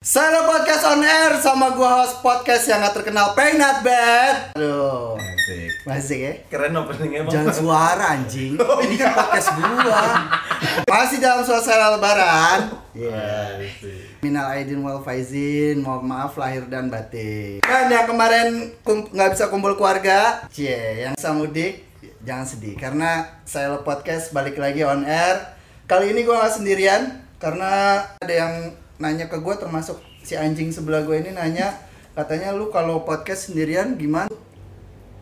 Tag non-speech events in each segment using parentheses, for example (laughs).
Solo Podcast on Air sama gua host podcast yang gak terkenal Peng Not Bad. Aduh Asik. Masih ya? Keren openingnya bang. Jangan suara anjing. (laughs) Ini kan podcast gua. Masih dalam suasana lebaran. Iya. Minal aidin wal faizin Mohon maaf lahir dan batin. Dan yang kemarin nggak bisa kumpul keluarga Cie, yang bisa mudik Jangan sedih. Karena saya podcast balik lagi on air. Kali ini gua nggak sendirian Karena ada yang nanya ke gua termasuk si anjing sebelah gue ini nanya Katanya lu kalau podcast sendirian gimana?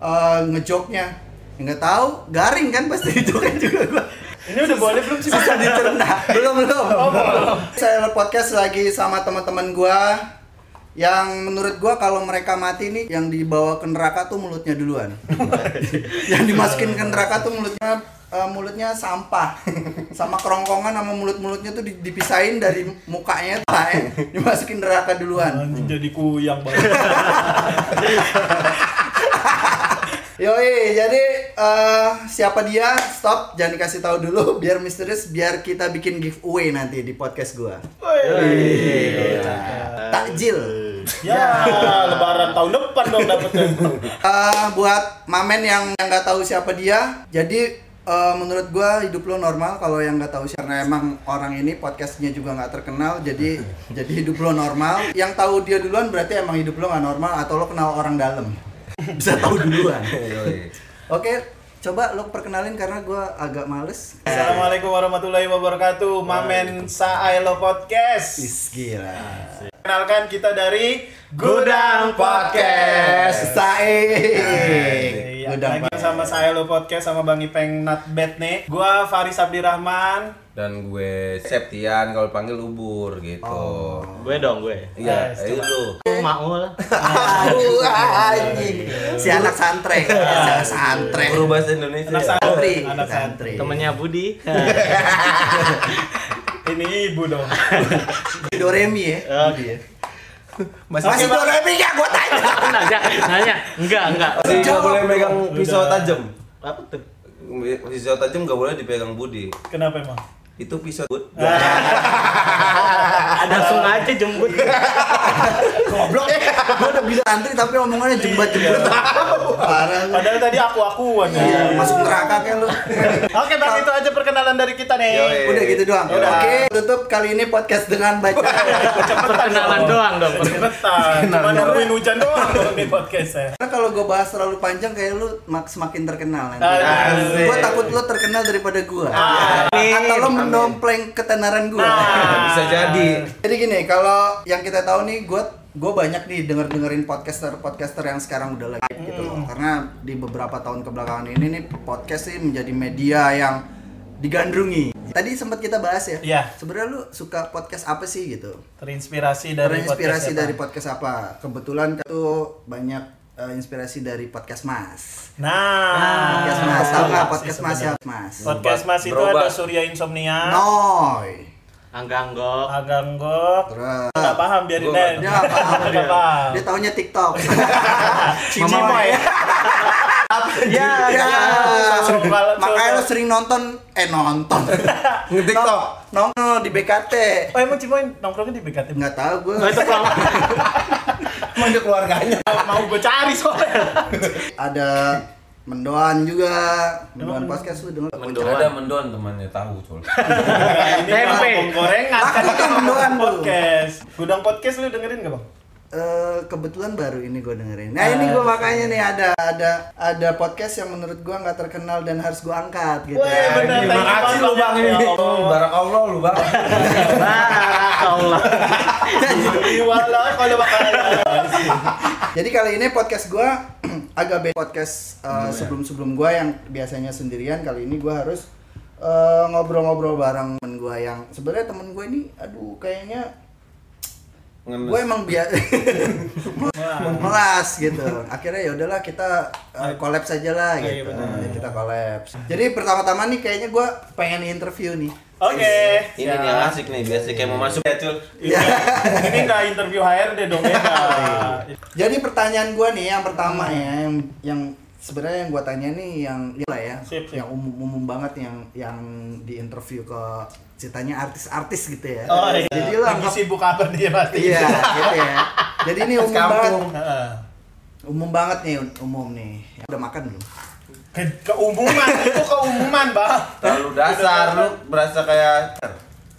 Eh ngejoknya. Ya, nggak tahu. Garing kan pasti (laughs) itu kan juga gua. Ini udah boleh belum sih? susah dicerna. Belum belum. Saya podcast lagi sama teman-teman gua yang menurut gua kalau mereka mati nih yang dibawa ke neraka tuh mulutnya duluan (laughs) yang dimasukin ke neraka tuh mulutnya eh, mulutnya sampah (laughs) sama kerongkongan sama mulut-mulutnya tuh di- dipisahin dari mukanya tuh eh, (laughs) dimasukin neraka duluan Anjing jadi kuyang banget. Yoi, jadi eh, siapa dia? Stop, jangan dikasih tahu dulu biar misterius biar kita bikin giveaway nanti di podcast gua. Takjil. Ya, lebaran tahun depan dong dapetnya. Eh, buat mamen yang nggak tahu siapa dia, jadi eh, menurut gua hidup lo normal kalau yang nggak tahu siapa karena emang orang ini podcastnya juga nggak terkenal, jadi (laughs) jadi hidup lo normal. Yang tahu dia duluan berarti emang hidup lo nggak normal atau lo kenal orang dalam. (laughs) Bisa tahu duluan. (laughs) Oke, coba lo perkenalin karena gua agak males. Assalamualaikum warahmatullahi wabarakatuh. Mamen Sailo Podcast. Is gila. Kenalkan kita dari Gudang Podcast. Sae. Iya, Udah lagi sama Sailo Podcast sama Bang Ipeng Not Bad nih. Gua Faris Abdirrahman. Dan gue Septian kalau panggil ubur gitu. Oh. Gue dong gue. Iya, ayo coba. lu. Maul. Aduh, anjing. Si anak santre, si anak santre. Guru bahasa Indonesia. Anak? Santri, Anak santri. Temennya Budi. (laughs) Ini ibu dong. (laughs) Doremi ya. Oh. Dia. Masih Masih Doremi ya gua tanya. (laughs) nanya, nanya. Enggak, enggak. masih boleh megang pisau tajam. Apa tuh? Pisau tajam nggak boleh dipegang Budi. Kenapa emang? Itu pisau bud. Langsung (laughs) aja jemput. Goblok. Gua udah bilang santri tapi omongannya jembat-jembat. Parah lu. Padahal tadi aku-akuan ya. Iya, masuk neraka kayak lu. Oke bang, itu aja perkenalan dari kita nih. Udah gitu doang. Udah. Oke, tutup kali ini podcast dengan baca. Perkenalan doang dong. Cepetan, cuma nungguin hujan doang dong di podcast ya. Karena kalau gue bahas terlalu panjang kayak lu mak semakin terkenal nanti. Asik. Gue takut lu terkenal daripada gue. Amin. Atau lu mendompleng ketenaran gue. Nah. Bisa jadi. Jadi gini, kalau yang kita tahu nih, gue gue banyak nih denger dengerin podcaster podcaster yang sekarang udah lagi gitu loh. Karena di beberapa tahun kebelakangan ini nih podcast sih menjadi media yang digandrungi. Tadi sempat kita bahas ya. Iya. Sebenarnya lu suka podcast apa sih gitu? Terinspirasi dari Terinspirasi podcast dari apa? podcast apa? Kebetulan itu banyak eh, inspirasi dari podcast Mas. Nah, Podcast Mas, tahu nggak sih podcast Mas ya. Mas? Podcast Mas itu Berubah. ada Surya Insomnia, Noy. Angganggok. Aganggok. Terus Nggak paham biarin deh. dia nggak paham. (laughs) Nggak paham. Dia taunya TikTok. (laughs) Cimoy. Ya, Ya. Langsung kalau- Makanya lo sering nonton eh nonton. Nge-TikTok. Nongol di BKT. Oh emang Cimoy nongkrongnya di BKT? Nggak tahu gue. Itu kalau Emang dia keluarganya. Mau gue cari soalnya. Ada Mendoan juga. Mendoan podcast lu denger. Mendoan. Ada mendoan temannya tahu cul. Ini Tempe. gorengan. Aku tuh mendoan, podcast. Gudang podcast lu dengerin gak bang? Eh, kebetulan baru ini gue dengerin. Nah ini gue makanya nih ada ada ada podcast yang menurut gue nggak terkenal dan harus gue angkat gitu. Weh, bener. Terima kasih lu bang ini. Ya Allah. Barakallah lu bang. Allah. Iwala kalau. (laughs) Jadi kali ini podcast gue (clears throat) agak beda podcast uh, sebelum-sebelum gue yang biasanya sendirian. Kali ini gue harus uh, ngobrol-ngobrol bareng temen gue yang sebenarnya temen gue ini, aduh kayaknya. Gue emang biasa (laughs) melas gitu. Akhirnya ya udahlah kita uh, collab saja lah Oh, iya, gitu. benar. Ya, kita collab. Jadi pertama-tama nih kayaknya gue pengen interview nih. Oke. Ini nih yang asik nih, biasa kayak mau masuk ya cul. Iya. Ini nggak interview HRD dong ya. (laughs) Jadi pertanyaan gue nih yang pertama ya, yang yang sebenarnya yang gue tanya nih yang ya lah ya, Sip, sip. yang umum umum banget yang yang di interview ke ceritanya artis-artis gitu ya. Oh iya. Jadi lo lagi anggap sibuk apa dia pasti. Iya, gitu ya. Jadi ini umum banget. Kampung. Heeh. Umum banget nih, umum nih. Udah makan belum? Ke keumuman (laughs) itu keumuman, Bang. Terlalu dasar lu berasa kayak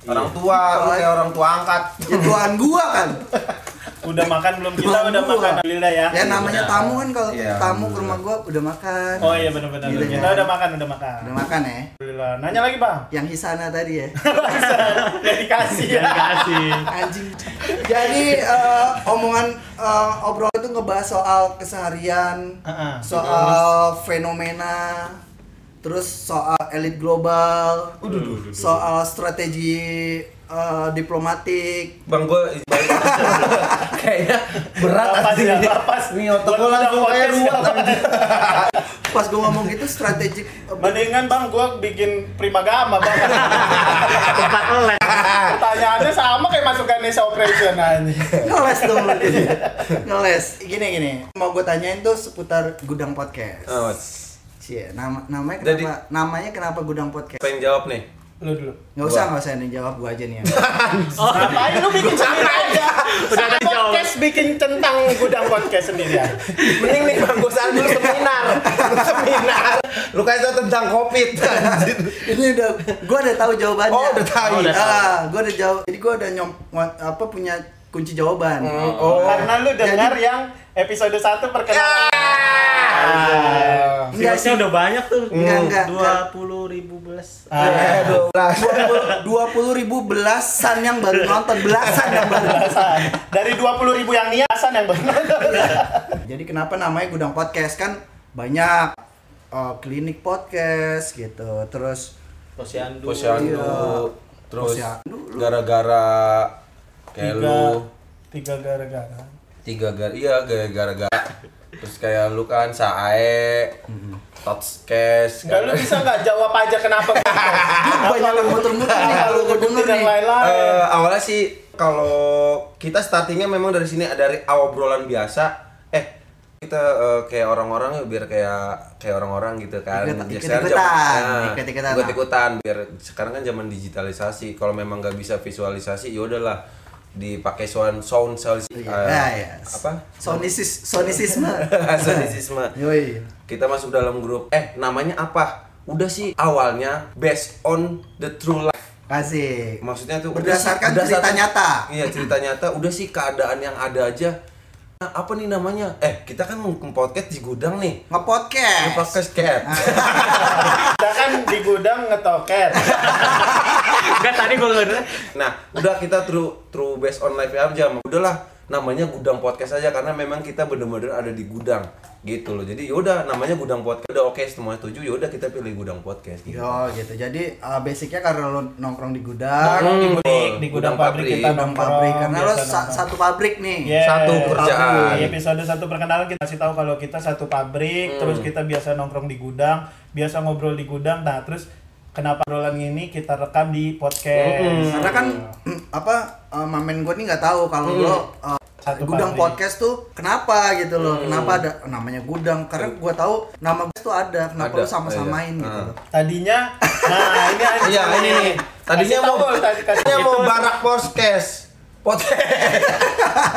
orang tua, lu kayak orang tua angkat. Ya tuan gua kan. Udah makan belum? Kita Tuan udah gua. makan Alhamdulillah ya. Ya namanya tamu kan kalau Iya, tamu ke rumah gua udah makan. Oh iya benar-benar. Gitu Kita kan. udah makan, udah makan. Udah makan ya. Alhamdulillah. Nanya lagi, Bang. Yang Hisana tadi ya. (laughs) ya dikasih ya. Dikasih. Anjing. Jadi eh, omongan eh, obrolan itu ngebahas soal keseharian, Heeh. soal fenomena, terus soal elit global, soal strategi eh, diplomatik. Bang gua (laughs) kayaknya berat Lapas anjing. ya, lapas. Nih otak Buat langsung kayak ya. (laughs) Pas gue ngomong gitu strategik Mendingan Bang gua bikin primagama, Bang. (laughs) Tempat les. Pertanyaannya sama kayak masuk Ganesha Operation aja. ngeles dong ngeles. Gini gini, mau gue tanyain tuh seputar gudang podcast. Oh, Cie, nama namanya Jadi- kenapa namanya kenapa gudang podcast? pengen jawab nih. Lu dulu. Nggak usah nggak usah yang jawab gue aja nih ya. (laughs) Ngapain lu bikin sendiri aja? Udah ada jawaban. podcast bikin tentang gudang podcast sendiri ya. Mending nih Bang gua saran dulu seminar. seminar. Lu kayak tentang Covid. (laughs) Ini udah, gue udah tahu jawabannya. Oh, udah tahu. Oh, udah tahu. Ah, gue udah jawab. Jadi gue udah nyom apa punya kunci jawaban. Oh. Karena lu dengar yang episode 1 perkenalan. Enggak Viewersnya sih. udah banyak tuh. Enggak, enggak, Dua puluh ribu belas. Ah, Dua puluh ribu belasan yang baru nonton belasan yang baru. belasan. Dari 20 ribu yang niasan yang benar. Jadi kenapa namanya gudang podcast kan banyak eh, klinik podcast gitu. Terus Posyandu. Posyandu. Iya. Terus gara-gara kayak Tiga, lu tiga gara-gara. tiga gara iya gara-gara terus kayak lu kan sae Totskes Enggak lu bisa nggak jawab aja kenapa gitu? (laughs) banyak yang muter-muter nih kalau gue denger nih. lain-lain. Eh, awalnya sih kalau kita startingnya memang dari sini dari obrolan biasa eh kita eh, kayak orang-orang ya biar kayak kayak orang-orang gitu kan Ikut- Ya, ikut-ikutan, sekarang zaman- nah, ikut-ikutan. ikut-ikutan biar sekarang kan zaman digitalisasi kalau memang nggak bisa visualisasi ya udahlah dipakai sound sound sound ya, yes. apa Sonisis, sonisisme. (laughs) sonisisme (laughs) Yoi. kita masuk dalam grup eh namanya apa udah sih awalnya based on the true life Kasih. maksudnya tuh Berdasarkan udah sih- cerita nyata. iya cerita nyata udah sih keadaan yang ada aja nah, apa nih namanya eh kita kan mau podcast di gudang nih Nge-podcast. podcast cat Kita kan di gudang ngetoket. (laughs) Enggak tadi gue nggak nah udah kita true true based on life aja udahlah namanya gudang podcast aja karena memang kita bener-bener ada di gudang gitu loh jadi yaudah namanya gudang podcast udah oke semua setuju yaudah kita pilih gudang podcast gitu Yo gitu. Jadi uh, basicnya karena lo nongkrong di gudang, Nongkrong di Hmm, pabrik, betul. di Gudang gudang pabrik pabrik. kita gudang pabrik karena lo sa- satu pabrik nih. Yes. Satu kerjaan. Di episode satu perkenalan kita kasih tahu kalau kita satu pabrik, Hmm. terus kita biasa nongkrong di gudang, biasa ngobrol di gudang. Nah, terus kenapa obrolan ini kita rekam di podcast? Hmm. Karena kan mm, apa uh, mamen gue nih nggak tahu kalau lo uh, Satu gudang pabrik. podcast tuh kenapa gitu loh. Kenapa ada namanya gudang? Karena gue tahu nama gue tuh ada. Kenapa Ada, lo sama-samain iya. gitu loh. Tadinya, (laughs) nah ini aja. Iya ini nih. Tadinya mau tadinya mau barak podcast. Podcast.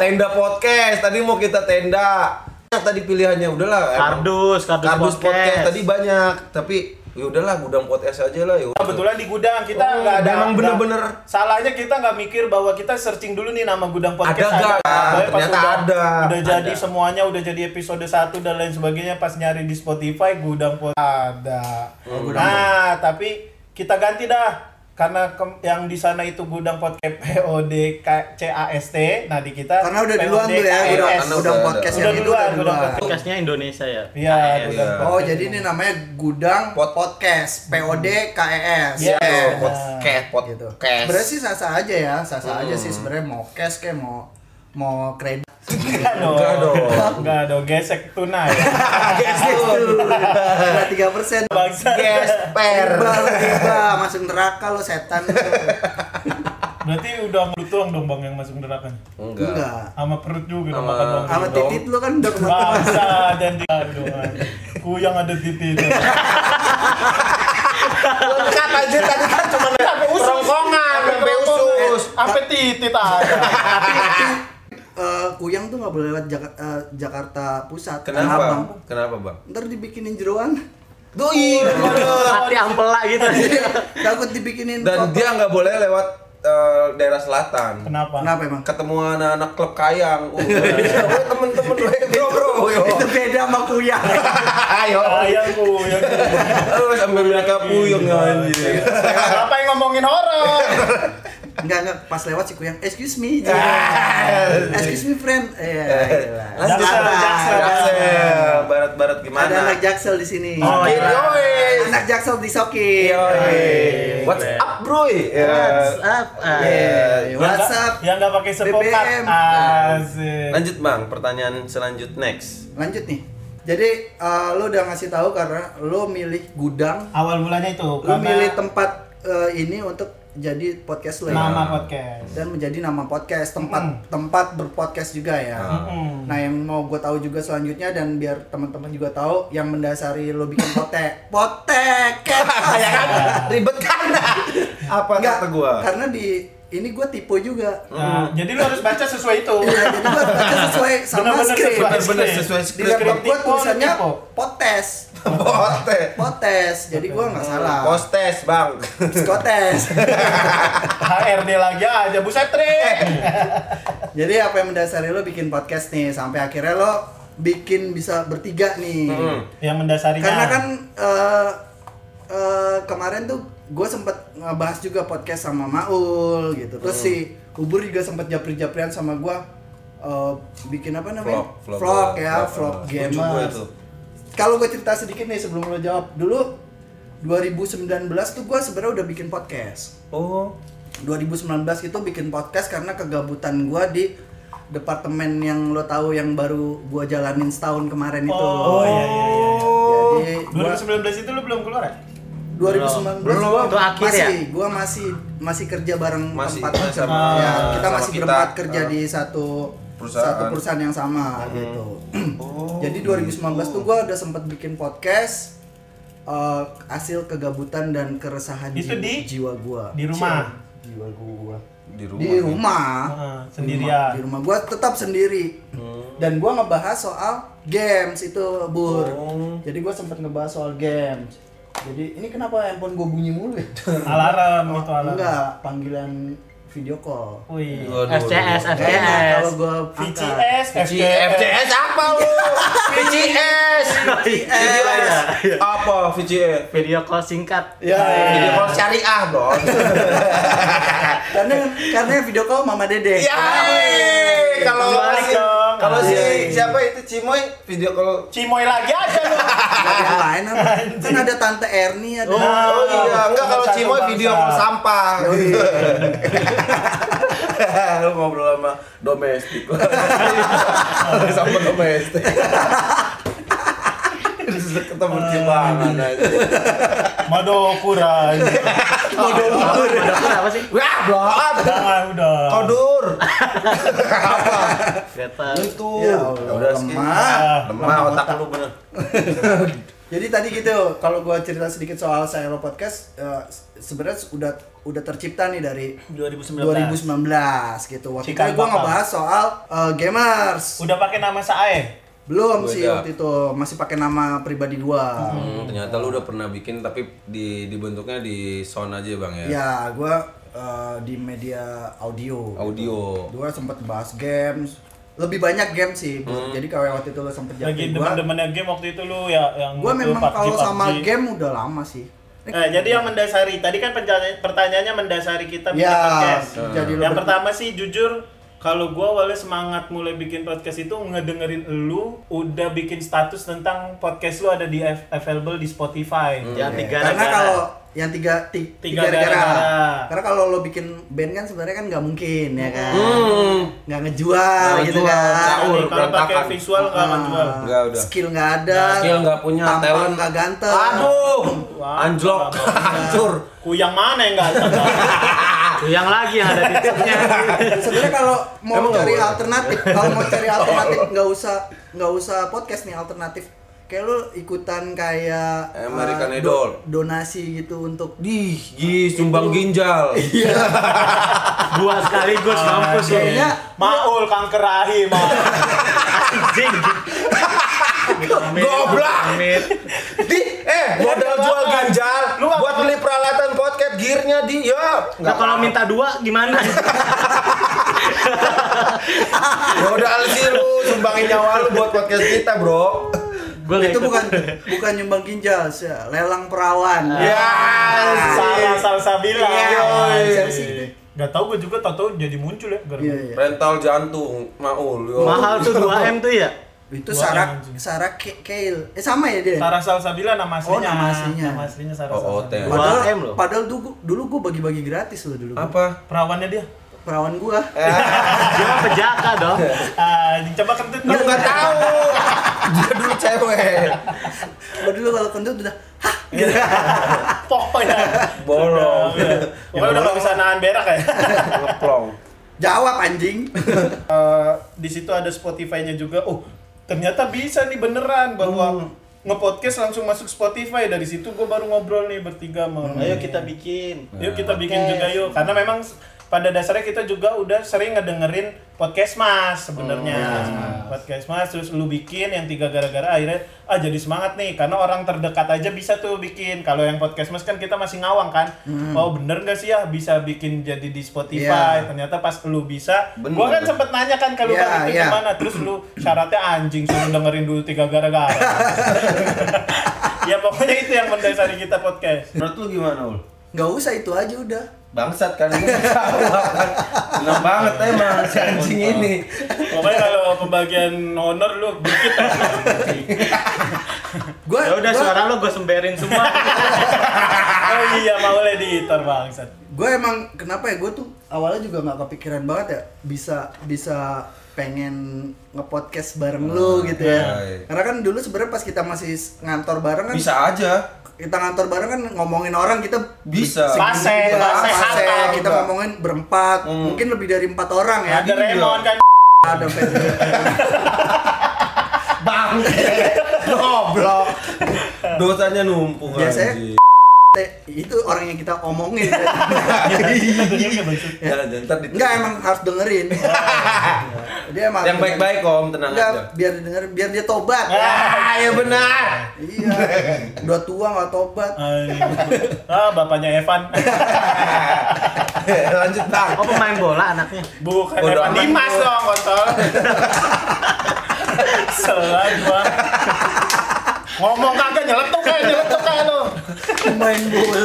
tenda podcast. Tadi mau kita tenda. Tadi pilihannya udahlah. Kardus, kardus, Kardus podcast. podcast. tadi banyak, tapi ya udahlah gudang podcast aja lah ya. Kebetulan di gudang kita Oh, nggak ada. memang nggak- bener-bener. Salahnya kita nggak mikir bahwa kita searching dulu nih nama gudang podcast. Ada nggak? Pokoknya pas Ternyata udah, ada. Udah Ada. jadi semuanya udah jadi episode 1 dan lain sebagainya pas nyari di Spotify gudang podcast ada. Oh, nah tapi kita ganti dah karena ke- yang di sana itu gudang podcast POD CAST. Nah di kita Karena udah duluan tuh ya gudang, Karena gudang udah- podcast udah yang itu duluan, udah gudang duluan. podcast. Podcastnya Indonesia ya. Iya, gudang Iya. Oh jadi ini namanya gudang Pod- podcast POD KES. Iya. Tuh, podcast, gitu. podcast. Sebenarnya sih sah-sah aja ya, sah-sah aja Hmm. sih sebenarnya mau cash kayak mau mau kredit. Enggak dong. Enggak dong. Enggak dong, gesek tunai. (laughs) Ada tiga persen. Bangsa. Gesper. Riba, masuk neraka lo setan. Berarti udah mulut doang dong Bang yang masuk neraka. Enggak. Enggak. Sama perut juga Sama- makan doang. Sama titit lo kan udah ke mana Bangsa dan di aduh. Ku yang ada titik. Lengkap aja tadi kan cuma Sampai usus. rongkongan. Sampai titit aja. (laughs) Eh, Kuyang tuh nggak boleh lewat Jaka- eh, Jakarta Pusat. Tanah Kenapa? Abang. Kenapa, Bang? Ntar dibikinin jeroan. Doi, Hati ampela gitu. (laughs) Takut dibikinin Dan foto. dia nggak boleh lewat eh, daerah selatan. Kenapa? Kenapa emang? Ketemu anak-anak klub kayang. Uh, (laughs) temen-temen, weh, bro, bro, yo. Itu beda sama Kuyang. (laughs) Ayo. Ayangku yang Aduh, sampai mereka puyeng anjir. Apa yang ngomongin horor? Enggak, enggak. Pas lewat si Kuyang, excuse me. Ah. excuse me, friend. Eh, gila. Lanjut. Jaksel, Jaksel. Jaksel, barat-barat gimana? Ada anak Jaksel di sini. Oh, iya. yoi. Anak Jaksel di Soki. Yoi. What's up, bro? Ya. What's up? What's up? Yang nggak pakai sepokat. Lanjut, Bang. Pertanyaan selanjut next. Lanjut nih. Jadi eh, lo udah ngasih tahu karena lo milih gudang, Awal bulannya itu. lo karena milih tempat eh, ini untuk jadi podcast lo ya. nama podcast. dan menjadi nama podcast tempat Mm. tempat berpodcast juga ya. Mm-mm. Nah yang mau gue tahu juga selanjutnya dan biar teman-teman juga tahu yang mendasari lo bikin potek potek (laughs) ya kan? Ribet kan? Apa Enggak, kata gua? karena di ini gue tipe juga. Nah, jadi lu harus baca sesuai itu. Iya, jadi gue baca sesuai sama Benar-benar skrip. sesuai. Bener-bener sesuai Di skrip. laptop gue tulisannya tipe. (laughs) potes, potes. Jadi gue nggak salah. Postes, Bang. Psikotes. (laughs) HRD lagi aja, buset Tri. (laughs) Jadi apa yang mendasari lo bikin podcast nih sampai akhirnya lo bikin bisa bertiga nih. Hmm. Yang mendasarinya. Karena kan eh, eh, kemarin tuh gue sempet ngebahas juga podcast sama Maul gitu. Terus Hmm. si Ubur juga sempet japri-japrian sama gue eh, bikin apa namanya? Vlog, vlog, ya, vlog, vlog vlog. Setuju gue gamers. itu. Kalau gue cerita sedikit nih sebelum lo jawab. Dulu 2019 tuh gue sebenarnya udah bikin podcast. Oh. 2019 itu bikin podcast karena kegabutan gue di departemen yang lo tahu yang baru gue jalanin setahun kemarin itu. Oh, iya iya iya. Jadi gua 2019 itu lu belum keluar ya? 2019 Belum. gua Itu akhir masih ya? gua masih masih kerja bareng Masih empat sama- ya, kita sama masih kita. berempat kerja Uh, di satu perusahaan. satu perusahaan yang sama gitu. Oh, (clears throat) Jadi 2019 tuh gua udah sempat bikin podcast eh, hasil kegabutan dan keresahan Itu jiwa, di- jiwa gua. di rumah? Jiwa gua. Di rumah. Di rumah. Heeh, sendirian. Di rumah gua tetap sendiri. Hmm. Dan gua ngebahas soal games itu, Bur. Oh. Jadi gua sempat ngebahas soal games. Jadi ini kenapa handphone gua bunyi mulu ya? Alarm (laughs) itu alarm. Enggak, panggilan video call. Wih. FCS, waduh. Gak enak FCS. kalau gua. VCS, VCS, FCS apa lu? VCS. VCS. Apa VCS? Video call singkat. Ya, Video call syariah, Bro. (laughs) karena karena video call Mama Dede. Ya, kalau si dong. kalau si Iya, iya. siapa itu Cimoy video call Cimoy lagi aja lu. Yang lain apa? Kan ada tante Erni ada. Oh, iya, enggak kalau Cimoy video call sampah. Oh, iya. (laughs) Lu ngobrol sama domestik. (laughs) sama domestik. (laughs) Ketemu di mana aja. Madokura. Udah apa sih? Wah, blokan. Jangan udah. Kodur. Gak tahu. Itu. Ya udah lemah. Lemah otak lu bener. Jadi tadi gitu, kalau gua cerita sedikit soal saya podcast, eh, sebenarnya udah udah tercipta nih dari 2019. 2019 gitu. Waktu itu gua ngebahas soal eh, gamers. Udah pakai nama Sae. Belum Gua sih udah. waktu itu, masih pakai nama pribadi gua. Hmm, ternyata lu udah pernah bikin tapi di dibentuknya di sound aja, Bang ya. Ya, gua eh, di media audio. Audio. Gua sempet bahas games. Lebih banyak game sih. Hmm. Jadi kalau waktu itu lo sempet Lagi jadi gua, demen-demennya game waktu itu lu ya yang gua lu memang PUBG, kalau sama PUBG. game udah lama sih. Nah, jadi yang mendasari tadi kan pertanyaan- pertanyaannya mendasari kita bikin Ya, podcast. jadi yang pertama sih jujur kalau gua awalnya semangat mulai bikin podcast itu ngedengerin lu udah bikin status tentang podcast lu ada di av- available di Spotify. Jangan tiga Karena kalau yang tiga ti- Tiga tiga negara. gara-gara. Karena kalau lo bikin band kan sebenarnya kan nggak mungkin ya kan. Hmm. Nggak ngejual Nggak gitu ngejual, kan. caur. Jadi kalau pakai berantakan. visual nggak akan Ah, jual. Nggak udah. Skill nggak ada. Skill nggak punya, tampang talent. nggak ganteng. Aduh, anjlok, (laughs) hancur. Kuyang mana yang ganteng? (laughs) Yang lagi yang ada titiknya. (laughs) Sebenarnya kalau mau Emang cari boleh? alternatif, kalau mau cari (laughs) alternatif nggak usah nggak usah podcast nih alternatif. kayak lu ikutan kayak American eh, Idol. donasi gitu untuk Dih, gih, sumbang ginjal. (laughs) Dua sekaligus mampus lu. kayaknya Maul kanker rahim. Maul. Anjing. Goblok. Di, eh, modal jual ginjal Lu buat beli peralatan podcast gearnya di ya. Nah kalau minta dua gimana? (laughs) Modal sih lu sumbangin nyawa lu buat podcast kita, Bro. Gue itu bukan bukan nyumbang ginjal, sih, lelang perawan. Ya, Salah salsabila. Iya, sih itu? Gak tau gue juga tau tau jadi muncul ya. gara- Iya, iya. Rental jantung, maul. yo. Mahal tuh 2 m tuh ya. Itu Sarah. Sarah Ke- Keil. Eh sama ya dia? Sarah Salsabila nama Oh, aslinya. nama aslinya. Nama aslinya Sarah Oh, Salsabila. Padahal, 2M loh. padahal dulu, dulu gue bagi-bagi gratis loh dulu. Apa? Perawannya dia. Perawan gua. (laughs) Dia mah pejaka dong. Ah, coba kentut Lu nggak tahu. Dia dulu cewek. Gua dulu kalau kentut udah hah (laughs) gitu. Pokoknya. Bolong. Udah, udah. Pokoknya udah gak bisa nahan berak ya. Ngeplong. Jawab anjing. (laughs) Eh, di situ ada Spotify-nya juga. Oh, ternyata bisa nih beneran bahwa nge-podcast langsung masuk Spotify. Dari situ gue baru ngobrol nih bertiga sama orang. Ayo kita bikin. Yuk kita bikin juga yuk. Karena memang pada dasarnya kita juga udah sering ngedengerin podcast mas sebenarnya podcast mas terus lu bikin yang tiga gara-gara akhirnya ah jadi semangat nih karena orang terdekat aja bisa tuh bikin kalau yang podcast mas kan kita masih ngawang kan oh bener gak sih ya bisa bikin jadi di Spotify Iya. ternyata pas lu bisa Bener. gua kan sempet nanya kan kalau Iya, bang itu iya. gimana terus lu syaratnya anjing suruh dengerin dulu tiga gara-gara (laughs) ya pokoknya itu yang mendasari kita podcast Menurut lu gimana, Ul? Gak usah itu aja udah. Bangsat kan ini kan. Seneng banget emang si anjing ini. Pokoknya kalau pembagian honor lu dikit ya. Gua Ya udah suara lo gue semberin semua. (laughs) Oh iya mau editor bangsat. gue emang kenapa ya gue tuh awalnya juga nggak kepikiran banget ya bisa bisa pengen ngepodcast bareng lu gitu ya iya. karena kan dulu sebenarnya pas kita masih ngantor bareng kan Bisa aja. Kita ngantor bareng kan ngomongin orang kita Bisa. juga, fase, fase. santai. kita ngomongin berempat Hmm. mungkin lebih dari empat orang ya Ada Raymond kan. ada Bang. (laughs) Goblok. Dosanya numpuk Biasanya- anjing. Itu orang yang kita omongin Jangan, (laughs) jangan, ntar di- enggak emang harus dengerin dia emang Yang baik-baik om, tenang enggak aja. biar dengerin biar dia tobat Ah, ya benar. iya udah tua nggak tobat Ah, bapaknya Evan. (laughs) Lanjut bang. Oh pemain bola anaknya. Bukan Evan. Dimas dong, kontol. (laughs) Gua. Ngomong kagak nyeletuk kayak nyeletuk kayak lu. pemain bola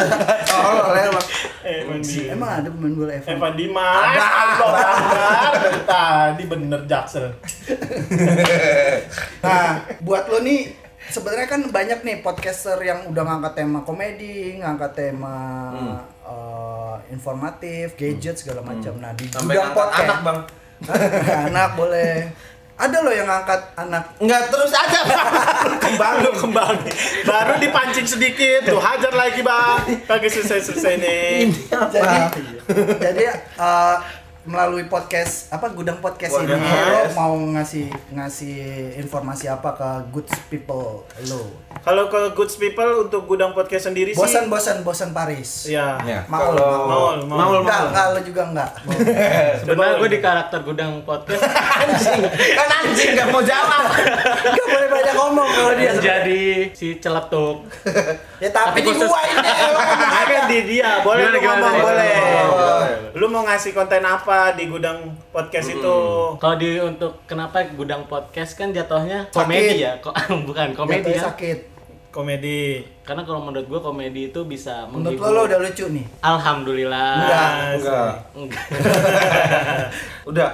Oh, lewat. Dimas. emang ada pemain bola Evan Evan Dimas. Dari tadi bener Jaksel. (laughs) Nah, buat lo nih sebenarnya kan banyak nih podcaster yang udah ngangkat tema komedi, ngangkat tema Hmm. eh, informatif, gadget segala macam. Nah, di Sampai ngangkat podcast anak bang. Hah? (laughs) anak boleh. Ada loh yang ngangkat anak. Enggak terus aja bang. (laughs) Kembang Lu kembang. Baru dipancing sedikit, tuh hajar lagi bang. Kagak selesai-selesai nih. Jadi jadi eh, melalui podcast apa gudang podcast Gudang ini lo mau ngasih ngasih informasi apa ke good people lo? Kalau ke Goods People untuk gudang podcast sendiri sih. Bosan bosan bosan Paris. Ya. Ya, Maul, kalau maul, maul. maul, Enggak, lo juga enggak. (laughs) Sebenarnya gue di karakter gudang podcast (laughs) Anjing, kan anjing nggak mau jawab. Enggak boleh banyak ngomong kalau dia. jadi si celetuk. Ya tapi, Tapi di gua ini (laughs) lo ngomong. Kan di dia, boleh Gimana, lu gimana, ngomong, boleh. Lu mau ngasih konten apa di gudang podcast itu? Kalau di untuk kenapa gudang podcast kan jatuhnya Sakit. komedi ya, kok (laughs) bukan komedi Jatuhnya ya. sakit. Komedi. Karena kalau menurut gue komedi itu bisa Menurut menghibur. lo, lo udah lucu nih. Alhamdulillah. Enggak. Enggak. Enggak. (laughs) Udah.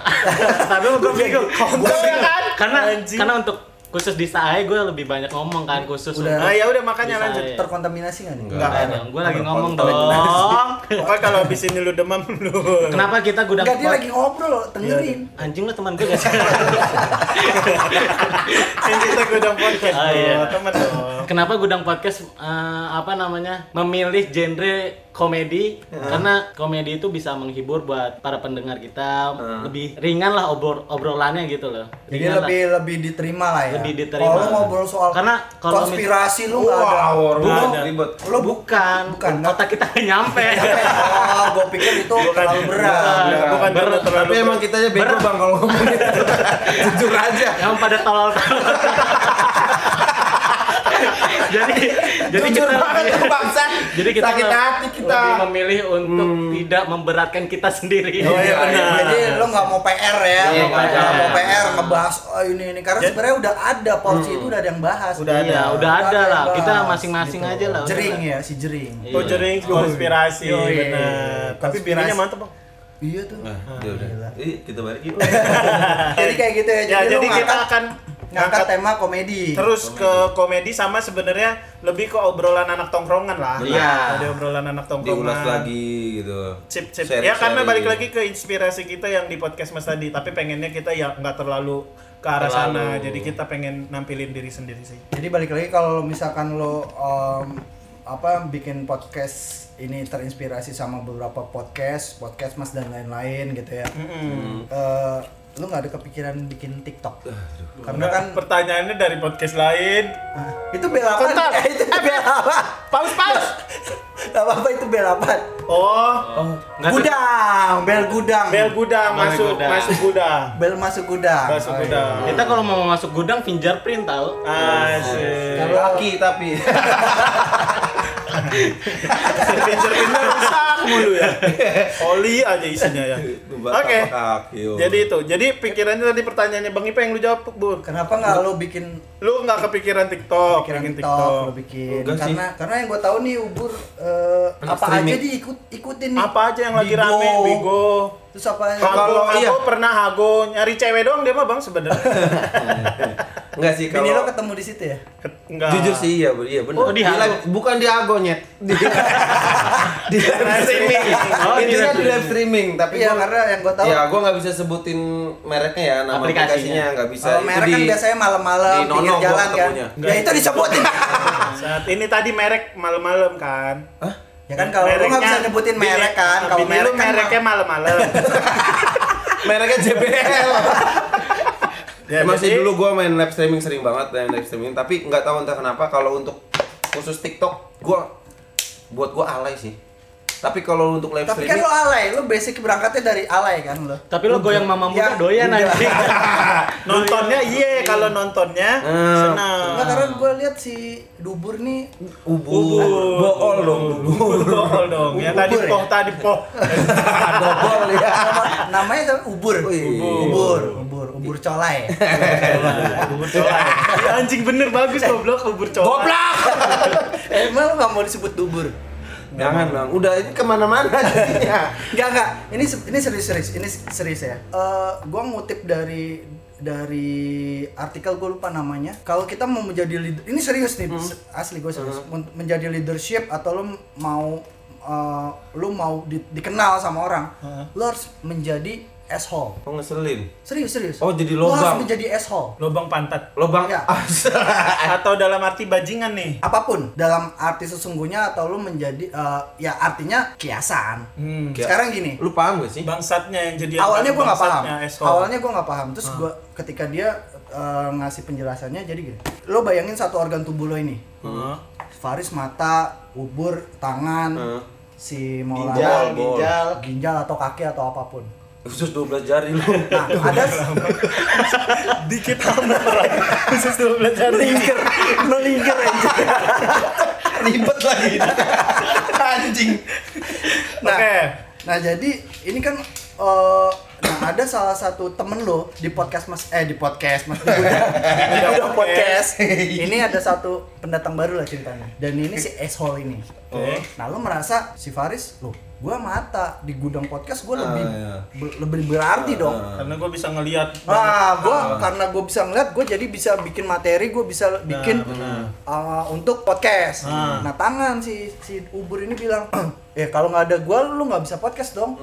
Tapi gue bingung. Kontol ya kan? Karena Anjing. karena untuk khusus di SAE gue lebih banyak ngomong kan khusus Udah. Nah, ya udah makanya lanjut. Terkontaminasi nggak nih? Enggak. Enggak dong, gue lagi ngomong dong. (laughs) Pokoknya kalau habis ini lu demam (laughs) lu. Kenapa kita gudang Enggak, dia lagi ngobrol loh, dengerin. Anjing lo teman gue gak sih? (laughs) Ini kita gudang podcast. Oh, iya. dong. Kenapa gudang podcast eh, apa namanya memilih genre komedi karena komedi itu bisa menghibur buat para pendengar kita lebih ringan lah obrol obrolannya gitu loh. Jadi Ringan lah. lebih lebih diterima lah ya. Lebih diterima. Kalau ngobrol soal Karena kalau konspirasi lu nggak ada. Lu ribet, lu bu- bukan. Bukan, otak kita nyampe. Oh, gue pikir itu terlalu berat. Bukan, bukan. Ber- karena terlalu Tapi emang kitanya bego bang kalau ngomong gitu. Jujur aja. yang pada tolol (laughs) jadi jadi Jujur kita banget bangsa. jadi kita Sakit hati kita. lebih memilih untuk tidak memberatkan kita sendiri Oh iya benar. Jadi lu nggak mau PR ya, Iya, nggak mau ada. PR ngebahas oh ini ini karena Jadi- sebenarnya udah ada porsi itu udah ada yang bahas. Udah iya ada. udah ada yang lah kita masing-masing gitu. aja lah Jering ya si jering. Iya. Oh jering konspirasi Yoi. benar. Tapi Konspirasi. bininya mantep bang. Iya tuh. Nah, udah udah. Ih, kita balik yuk. (laughs) jadi kayak gitu ya. Ya Jadi, jadi lu kita akan ngangkat tema komedi. terus ke komedi sama sebenarnya lebih ke obrolan anak tongkrongan lah. Iya. Ada obrolan anak tongkrongan. Diulas lagi gitu. Sip, sip. Sharing- ya karena balik lagi ke inspirasi kita yang di podcast Mas tadi, tapi pengennya kita ya nggak terlalu ke arah Terlalu. sana. Jadi kita pengen nampilin diri sendiri sih. Jadi balik lagi kalau misalkan lo um, apa bikin podcast ini terinspirasi sama beberapa podcast, podcast mas dan lain-lain gitu ya. Mm-mm. Eh, lu nggak ada kepikiran bikin TikTok? Karena kan pertanyaannya dari podcast lain. Ah, itu bela apa? Eh, itu bela apa? Paus paus. (laughs) Gak apa-apa itu bela apa? Oh, Nggak Gudang, bel gudang. bel gudang Bel masuk gudang. masuk gudang. Bel masuk gudang. Masuk Oh, iya. gudang. kita kalau mau masuk gudang fingerprint tahu Asik. Kalau- Kaki tapi. (laughs) Cermin-cerminnya rusak (laughs) mulu ya. (laughs) Oli aja isinya ya. Oke. Kaki. yo. Jadi itu. Jadi pikirannya tadi pertanyaannya Bang Ipe yang lu jawab, Bu. Kenapa nggak lo bikin Lu nggak kepikiran TikTok, pikiran pengen TikTok, lo bikin? Enggak sih. karena karena yang gue tahu nih ubur Anak apa streaming. aja diikut ikutin nih. Apa aja yang lagi Bigo. rame, Bigo. Terus apa yang Hago, Kalau Hago iya. pernah Hago nyari cewek doang dia mah Bang sebenarnya. (laughs) Enggak sih Bini lo kalau ketemu di situ ya? Enggak. Jujur sih iya, Bu. iya benar. Oh, di Hago. bukan di Hago nyet. (laughs) Di, di live streaming. (laughs) Oh, Intinya live di live streaming, tapi gua- karena yang gue tahu Ya, gua nggak bisa sebutin mereknya ya, nama Aplikasinya. nggak bisa. Itu merek kan biasanya malam-malam di Nono pinggir jalan kan. Ya itu disebutin. (laughs) Saat ini tadi merek malam-malam kan. Hah? ya kan kalau lu nggak bisa nyebutin merek kan. Kalau merek kan mereknya malam-malam. (laughs) Mereknya JBL. Ya, Emang sih dulu gua main live streaming sering banget main live streaming, tapi nggak tahu entah kenapa kalau untuk khusus TikTok gua buat gua alay sih. Tapi kalau untuk live Tapi kan streaming lo alay, lo basic berangkatnya dari alay kan lo. tapi lo goyang mama Ya, muda doyan udah. anjing (laughs) nontonnya iya kalau nontonnya Hmm. senang. Enggak karena gue lihat si Dubur nih ubur, bool dong, ubur. Betul dong. Ya tadi Ubur ya? poh tadi poh. (laughs) Dobol ya. nama, namanya tuh Ubur. Ubur, Ubur, Ubur colai. (laughs) Bubur colai. Ya, anjing bener bagus goblok bubur colai. Goblok. Emang lo gak mau disebut Dubur? Jangan bang, udah ini ke mana-mana (laughs) jadinya. Enggak enggak. Ini ini serius serius. Ini serius ya. Eh, gua ngutip dari dari artikel gue lupa namanya. Kalau kita mau menjadi leader, ini serius nih, se- asli gue serius. Men- Menjadi leadership atau lo mau eh, lo mau di- dikenal sama orang, lo harus menjadi asshole. Oh ngeselin. Serius serius. Oh, jadi Lo harus lobang. menjadi asshole. Lobang pantat. Lobang Ya. (laughs) Atau dalam arti bajingan nih. Apa pun dalam arti sesungguhnya atau lo menjadi eh, ya artinya kiasan. Hmm. Sekarang gini, Lu paham gak sih? Bangsatnya yang jadi awalnya gue nggak paham asshole. awalnya gue nggak paham terus gue ketika dia eh, ngasih penjelasannya jadi gini lo bayangin satu organ tubuh lo ini Heeh. Faris mata ubur tangan Hmm. si Mola Ginjal, ginjal ginjal atau kaki atau apa pun Khusus 12 jari lu. nah ada (laughs) Dikit amat orang. Khusus 12 jari. melingkar melingkar aja Ribet lagi. (laughs) Anjing. nah Oke. nah jadi ini kan eh, nah ada salah satu temen lo di podcast mas eh di podcast mas (laughs) di Gudang, di Gudang podcast. Ini ada satu pendatang baru lah ceritanya. Dan ini si asshole ini. Oke. nah lo merasa si Faris lo gua mata di gudang podcast gua Ah, lebih iya. be- lebih berarti dong. Karena gue bisa ngelihat Nah, gua karena gue bisa ngeliat, gue jadi bisa bikin materi, gue bisa bikin uh, untuk podcast. Ah. Nah, tangan si si Ubur ini bilang, ya (clears throat) kalau nggak ada gue, lu nggak bisa podcast dong,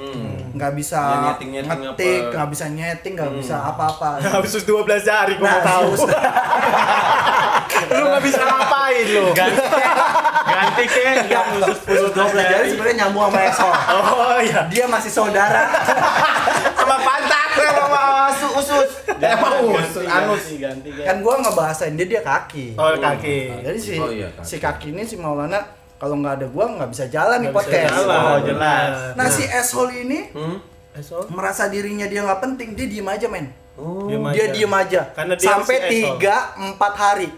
nggak bisa Ya, nyeting-nyeting ngetik, nggak bisa nyeting, nggak bisa apa-apa. (laughs) Khusus 12 jari gue Nah, mau tahu. (laughs) lu nggak bisa ngapain lu. ganti Ganti ke yang khusus khusus 12 jari sebenarnya nyambung sama Esol. (laughs) Oh iya. Dia masih saudara. Sama pantat sama usus usus. Emang usus anus. ganti, ganti, ganti. kan gua ngebahasain dia dia kaki. Oh kaki. Jadi si Oh, iya, kaki. si kaki ini si Maulana kalau nggak ada gua nggak bisa jalan nih Nggak bisa podcast. jalan. Oh, jelas. Nah si asshole ini Hmm? Esol. merasa dirinya dia nggak penting, dia diem aja men. Oh. Diem Dia aja. diem aja. Karena dia Sampai asshole. 3 4 hari.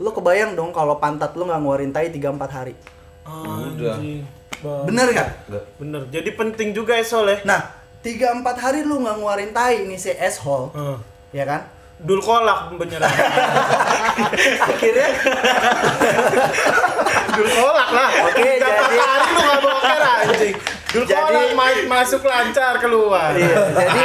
Lu kebayang dong kalau pantat lu nggak ngeluarin tai 3 4 hari. Udah. Bener nggak? Bener. Jadi penting juga Esol ya. Nah, 3 4 hari lu nggak ngeluarin tai ini si asshole, Heeh. ya kan? Dul kolak beneran. Akhirnya Dul kolak lah. Oke, Tiga jadi- hari lu nggak boker anjing. Dul Jadi- kolak ma- masuk lancar keluar. iya, jadi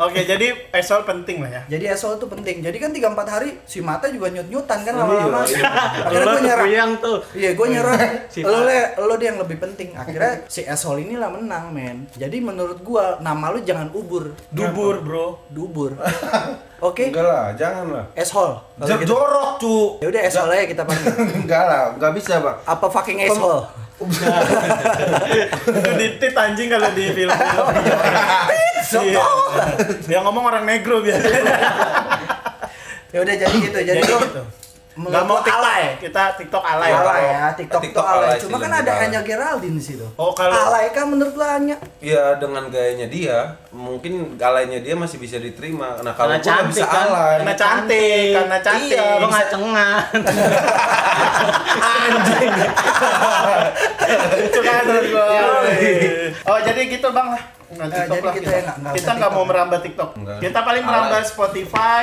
Oke, jadi Esol penting lah ya. jadi asshole tuh penting. Jadi kan 3 4 hari si mata juga nyut-nyutan kan Iya, lama-lama. iya. Akhirnya Lo gue nyerah. kuyang tuh. Iya, gue nyerah. Si lo le, lo dia yang lebih penting. Akhirnya si asshole inilah menang, men. Jadi menurut gua nama lu jangan ubur, Dubur, Bro. dubur. (laughs) Oke? Enggak lah, jangan lah. J- gitu. Jorok, cu. Ya udah asshole aja kita panggil. (laughs) Enggak lah, enggak bisa, Bang. Apa fucking asshole? (laughs) Itu di tit anjing kalau di film. (laughs) Iya. Dia ngomong orang negro biasanya. Ya udah jadi gitu. Jadi, Jadi lo gitu. Nggak mau TikTok. alay. Kita TikTok alay. Alay ya, TikTok, TikTok tuh alay. alay Cuma sih, kan ada alay. Anya Geraldine di situ. Oh, kalau Alay kan menurut lo Anya? Ya dengan gayanya dia, mungkin galainya dia masih bisa diterima. Nah kalau Karena nggak bisa cantik kan? alay. karena cantik, karena cantik. Iya, Lo nggak cengat. anjing. Itu kan gua. Oh, jadi gitu, Bang lah. Eh, TikTok jadi lah kita kita. nggak- Kita mau TikTok. merambah TikTok. Nggak. Kita paling merambah Spotify,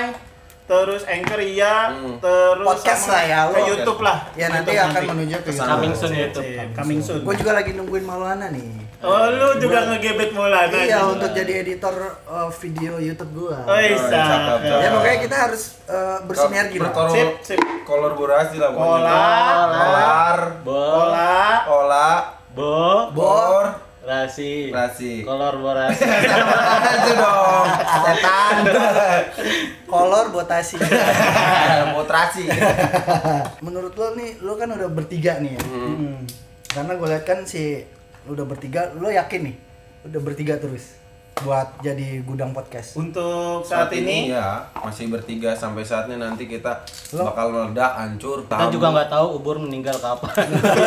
terus Anchor iya, Hmm. terus Podcast lah ya, ke. YouTube lah. Ya nanti YouTube akan menuju ke Ke sana. Coming soon YouTube. Coming soon. Gue juga lagi nungguin Maulana nih. Oh, lu juga ngegebet Maulana. Iya, juga. untuk jadi editor uh, video YouTube gua. Oh, iya, bisa. cakep, cakep. Ya pokoknya kita harus uh, bersinergi lah. Sip, sip. Kolaborasi lah Kolar, Bo, Kola, ola, bo, bor, rasi, rasi. kolaborasi. (laughs) Itu dong, setan. Kolor botasi. Motrasi. (laughs) Menurut lo nih, lo kan udah bertiga nih ya. Hmm. Karena gue lihat kan si lo udah bertiga, lo yakin nih udah bertiga terus buat jadi gudang podcast. Untuk saat, ini, ya masih bertiga sampai saatnya nanti kita Lo- bakal meledak hancur. Kita juga nggak tahu Ubur meninggal kapan.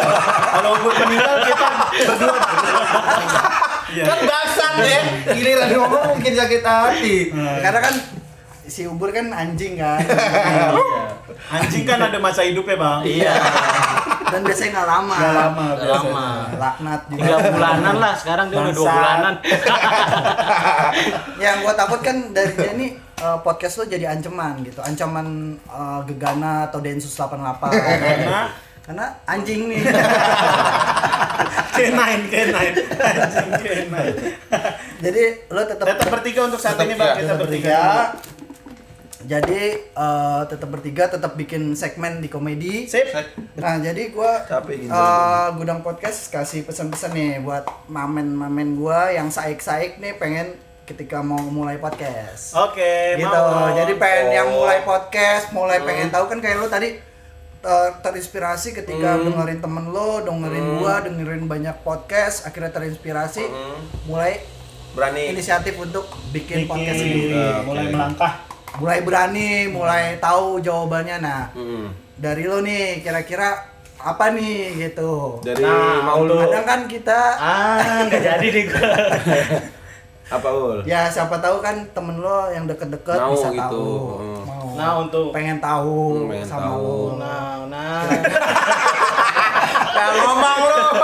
(laughs) kalau gue meninggal kita berdua. Iya. kan bangsat ya. Giliran ngomong mungkin sakit hati. Karena kan si Ubur kan anjing kan. Anjing kan ada masa hidupnya, Bang. Iya, (laughs) Dan biasanya nggak lama. Nggak lama, biasanya. lama. Laknat juga. Tiga bulanan lah, sekarang dia udah dua bulanan. (laughs) Yang gue takut kan dari dia nih uh, podcast lo jadi ancaman gitu. Ancaman uh, Gegana atau Densus 88. Karena (laughs) Karena anjing nih. (laughs) K9, K9. Anjing K9. jadi lo tetap Tetap bertiga untuk saat ini, Bang. ya, Kita tetap bertiga. Jadi eh, tetap bertiga, tetap bikin segmen di komedi. Sip. Nah jadi gua gitu. eh, gudang podcast kasih pesan-pesan nih buat mamen-mamen gua yang saik-saik nih pengen ketika mau mulai podcast. Oke, gitu. mau. Jadi pengen Oh. yang mulai podcast, mulai Hmm. pengen tahu kan kayak lo tadi ter- terinspirasi ketika Hmm. dengerin temen lo, dengerin gua, dengerin banyak podcast, akhirnya terinspirasi, Hmm. mulai Berani. inisiatif untuk bikin, Bikin, podcast sendiri. Oke. mulai melangkah. Mulai berani, mulai tahu jawabannya. Nah, Mm-mm. dari lo nih kira-kira apa nih gitu. Dari Nah, mau lu Kadang kan kita Ah, nggak jadi nih gua. (laughs) apa ul? ya siapa tahu kan temen lo yang deket-deket bisa gitu. tahu. Hmm. Mau. Nah, untuk pengen tahu Hmm, pengen sama tahu. lo. Nah, nah. (laughs) Ya ngomong lu. (laughs)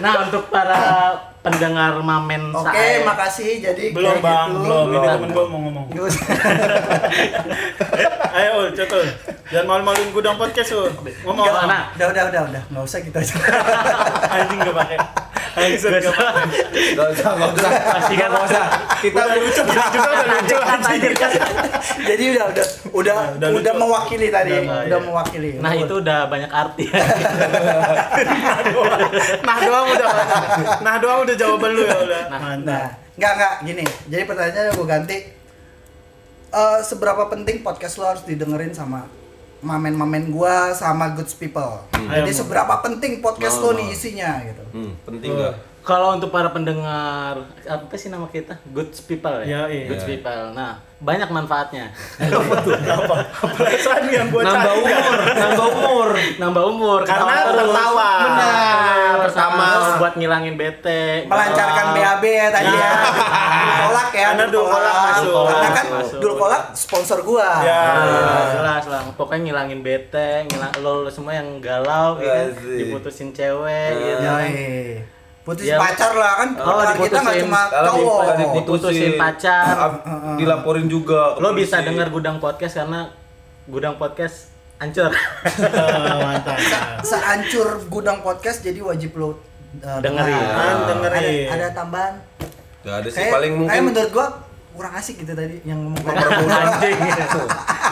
Nah, untuk para pendengar Mamen Oke, Sae. makasih. Jadi Belum, Bang. gitu. Belum. Ini Belum. temen gua mau ngomong. Ayo, (laughs) Ul, cetul. Jangan malu-maluin gudang podcast, Ul. Ngomong. Nggak, nah. udah, udah, udah, udah. Nggak usah kita aja. (laughs) Anjing gak pakai. Gak usah, gak usah. Masih kan Gak usah. (laughs) Kita Udah lucu, kita juga udah lucu. (laughs) Jadi udah, udah, udah, udah udah, mewakili tadi. Udah, Udah, iya. mewakili. Nah, itu udah banyak arti. (laughs) Nah doang udah. Nah doang udah jawaban lu ya udah. Nah, Nah, nggak nggak gini. Jadi pertanyaannya gue ganti. Eh, seberapa penting podcast lo harus didengerin sama mamen-mamen gua sama goods people. Jadi Ayo, seberapa penting podcast lo nih isinya gitu. Hmm, penting nggak? Kalau untuk para pendengar apa sih nama kita? Good people ya. Ya, iya. Good people. Nah, banyak manfaatnya. (laughs) Apa? Perasaan yang gua Nambah cari kan? umur, nambah umur. Nambah umur, Karena tertawa. Benar. Pertama. Buat ngilangin bete. Melancarkan. BAB ya tadi ya. Dul kolak ya. Karena Dul Dul kolak masuk. Karena kan Masuk. Dul kolak sponsor gua. Ya. Ya, jelas lah. Pokoknya ngilangin bete, ngilang lo, semua yang galau, gitu, kan, diputusin cewek, Nah. gitu. Putus Ya. pacar lah kan. Oh, kita nggak cuma Kalau cowok. di- diputusin diputusin pacar. dilaporin juga. Lo bisa denger gudang podcast karena gudang podcast hancur. (laughs) Mantap. Seancur gudang podcast jadi wajib lo uh, Dengerin. dengar. Ah, dengerin. Ada, ada tambahan. Gak ada sih Kayak, paling kayak mungkin menurut gua kurang asik gitu tadi yang ngomong (laughs) Anjing.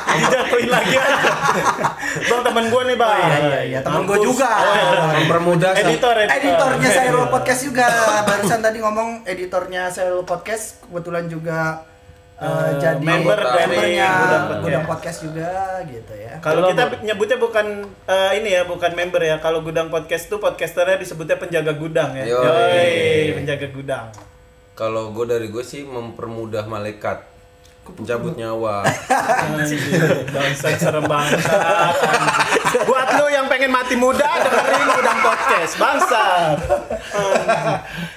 Dijatuhin lagi aja. Bang temen gua nih, Bang. iya, iya, iya. Temen gua juga. Oh, iya. mempermudah sa- Editor, editor. Editornya saya Podcast juga barusan tadi ngomong editornya saya Podcast kebetulan juga uh, jadi member dari membernya Gudang Gudang, Podcast. Juga gitu ya. Kalau kita nyebutnya bukan eh, ini ya, bukan member ya. Kalau gudang podcast tuh podcasternya disebutnya penjaga gudang ya. Yoi. Yoi, penjaga gudang. Kalau gue dari gue sih mempermudah malaikat mencabut nyawa. Bangsat serem banget. Buat lo yang pengen mati muda dengerin gudang podcast. Bangsat.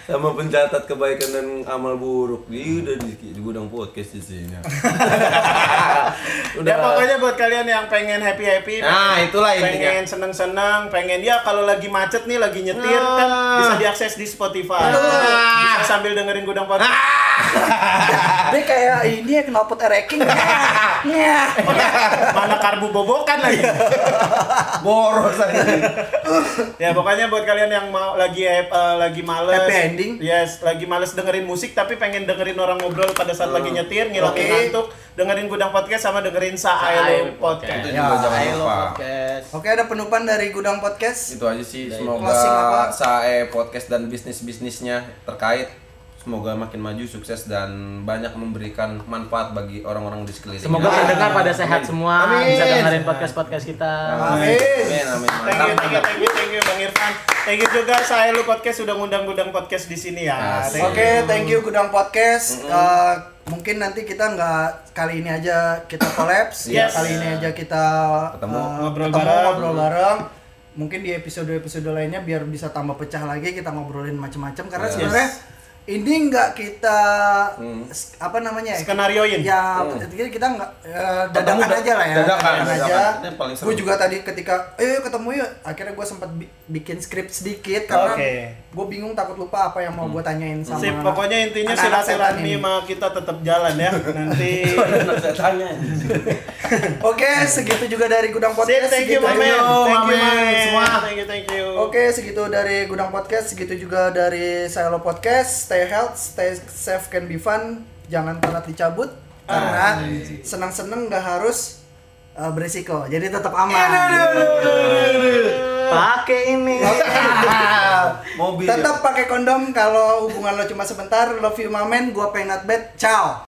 sama pencatat kebaikan dan amal buruk. Dia udah di, di gudang podcast di sini. Ya pokoknya buat kalian yang pengen happy happy, Nah, itulah intinya. pengen seneng seneng, pengen ya kalau lagi macet nih, lagi nyetir Ah. kan bisa diakses di Spotify. Bisa sambil dengerin gudang podcast. Dia kayak ini ya knalpot ereking. Ya. Mana karbu bobokan lagi. Boros aja. ya pokoknya buat kalian yang mau lagi eh, lagi males Happy ending. yes lagi males dengerin musik tapi pengen dengerin orang ngobrol pada saat lagi nyetir ngilangin Oke. ngantuk dengerin gudang podcast sama dengerin Saelo podcast Itu Ya, jangan lupa. podcast. Oke, ada penutupan dari Gudang Podcast. Itu aja sih. Semoga SAE podcast dan bisnis-bisnisnya terkait semoga makin maju, sukses dan banyak memberikan manfaat bagi orang-orang di sekeliling. Semoga pendengar pada sehat semua, Amin. bisa dengerin podcast-podcast kita. Amin. Amin, amin. Thank you, thank you, thank you, thank you, Bang Irfan. Thank you juga saya lu podcast sudah ngundang gudang podcast di sini ya. Oke, thank you Gudang Podcast. Eh, mungkin nanti kita nggak kali ini aja kita kolaps, ya (coughs) Yes. kali ini aja kita Ketemu. eh, Ngobrol ketemu, bareng. ngobrol bareng. Mungkin di episode-episode lainnya biar bisa tambah pecah lagi kita ngobrolin macam-macam karena Yes. sebenarnya ini nggak kita Hmm. apa namanya ya? Skenarioin. Ya, Hmm. jadi kita nggak eh, Ketemu dadakan da- aja lah ya. dadakan, aja. dadakan. Paling seru. Gue juga tadi ketika, eh ketemu yuk, akhirnya gue sempat bi- bikin skrip sedikit karena Oke. gue bingung takut lupa apa yang mau gue tanyain sama. Sip, pokoknya intinya silaturahmi sama kita tetap jalan ya. (laughs) Nanti Saya tanya. (laughs) Oke, segitu juga dari Gudang Sip, Podcast. thank you, Mamen. Thank you, Mamen. Semua. Thank you, thank you. Oke, segitu dari Gudang Podcast, segitu juga dari Silo Podcast. Stay health, stay safe, can be fun. Jangan telat dicabut karena senang-senang nggak harus uh, berisiko. Jadi tetap aman. Pakai ini. (laughs) Mobil. Tetap pakai kondom kalau hubungan lo cuma sebentar. Love you mamen, gua penat bed. Ciao.